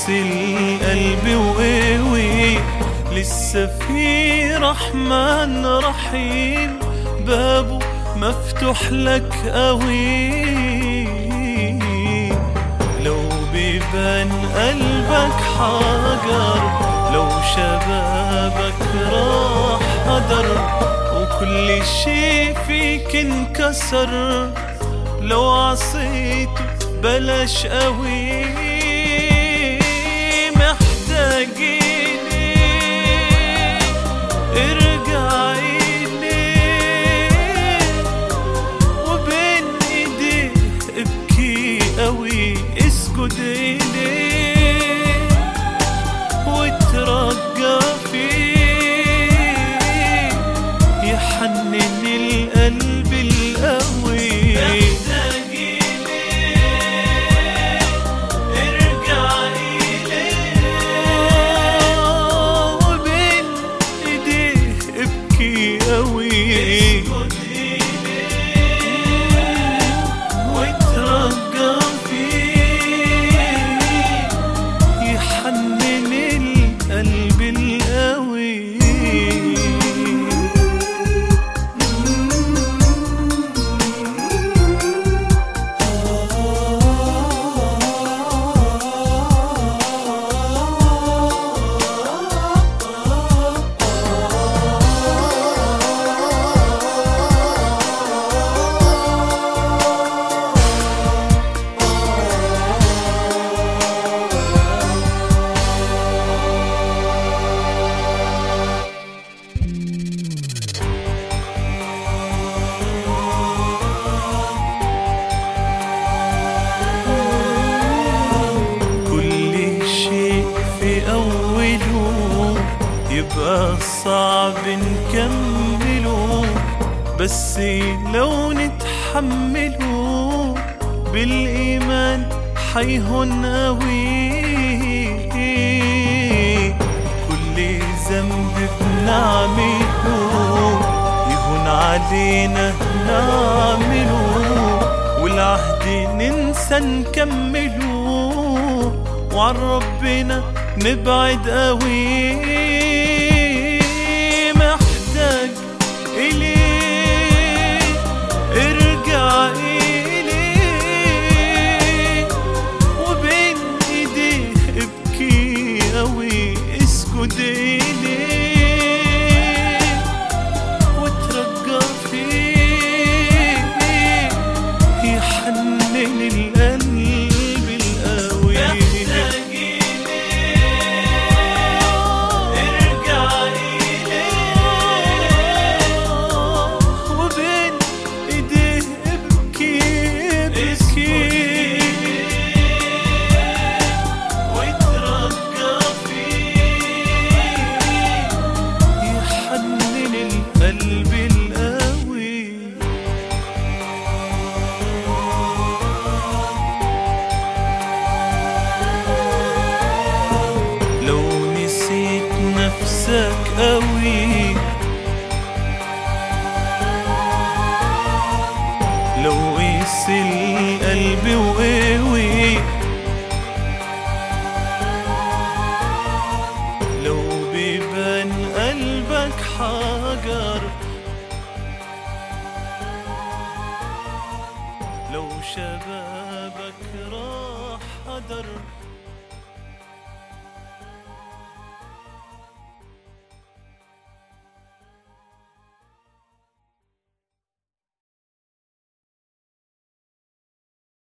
قيس القلب وقوي. لسه في رحمن رحيم بابه مفتوح لك قوي. لو بيبان قلبك حجر لو شبابك راح هدر وكل شي فيك انكسر. لو عصيته بلاش قوي. قوي يبقى صعب نكمله بس لو نتحمله بالإيمان حيهن قوي كل ذنب بنعمله يهون علينا نعمله والعهد ننسى نكمله وعن ربنا نبعد قوي. beni لو قيس القلب وقوي لو بيبان قلبك حجر. لو شبابك راح هدر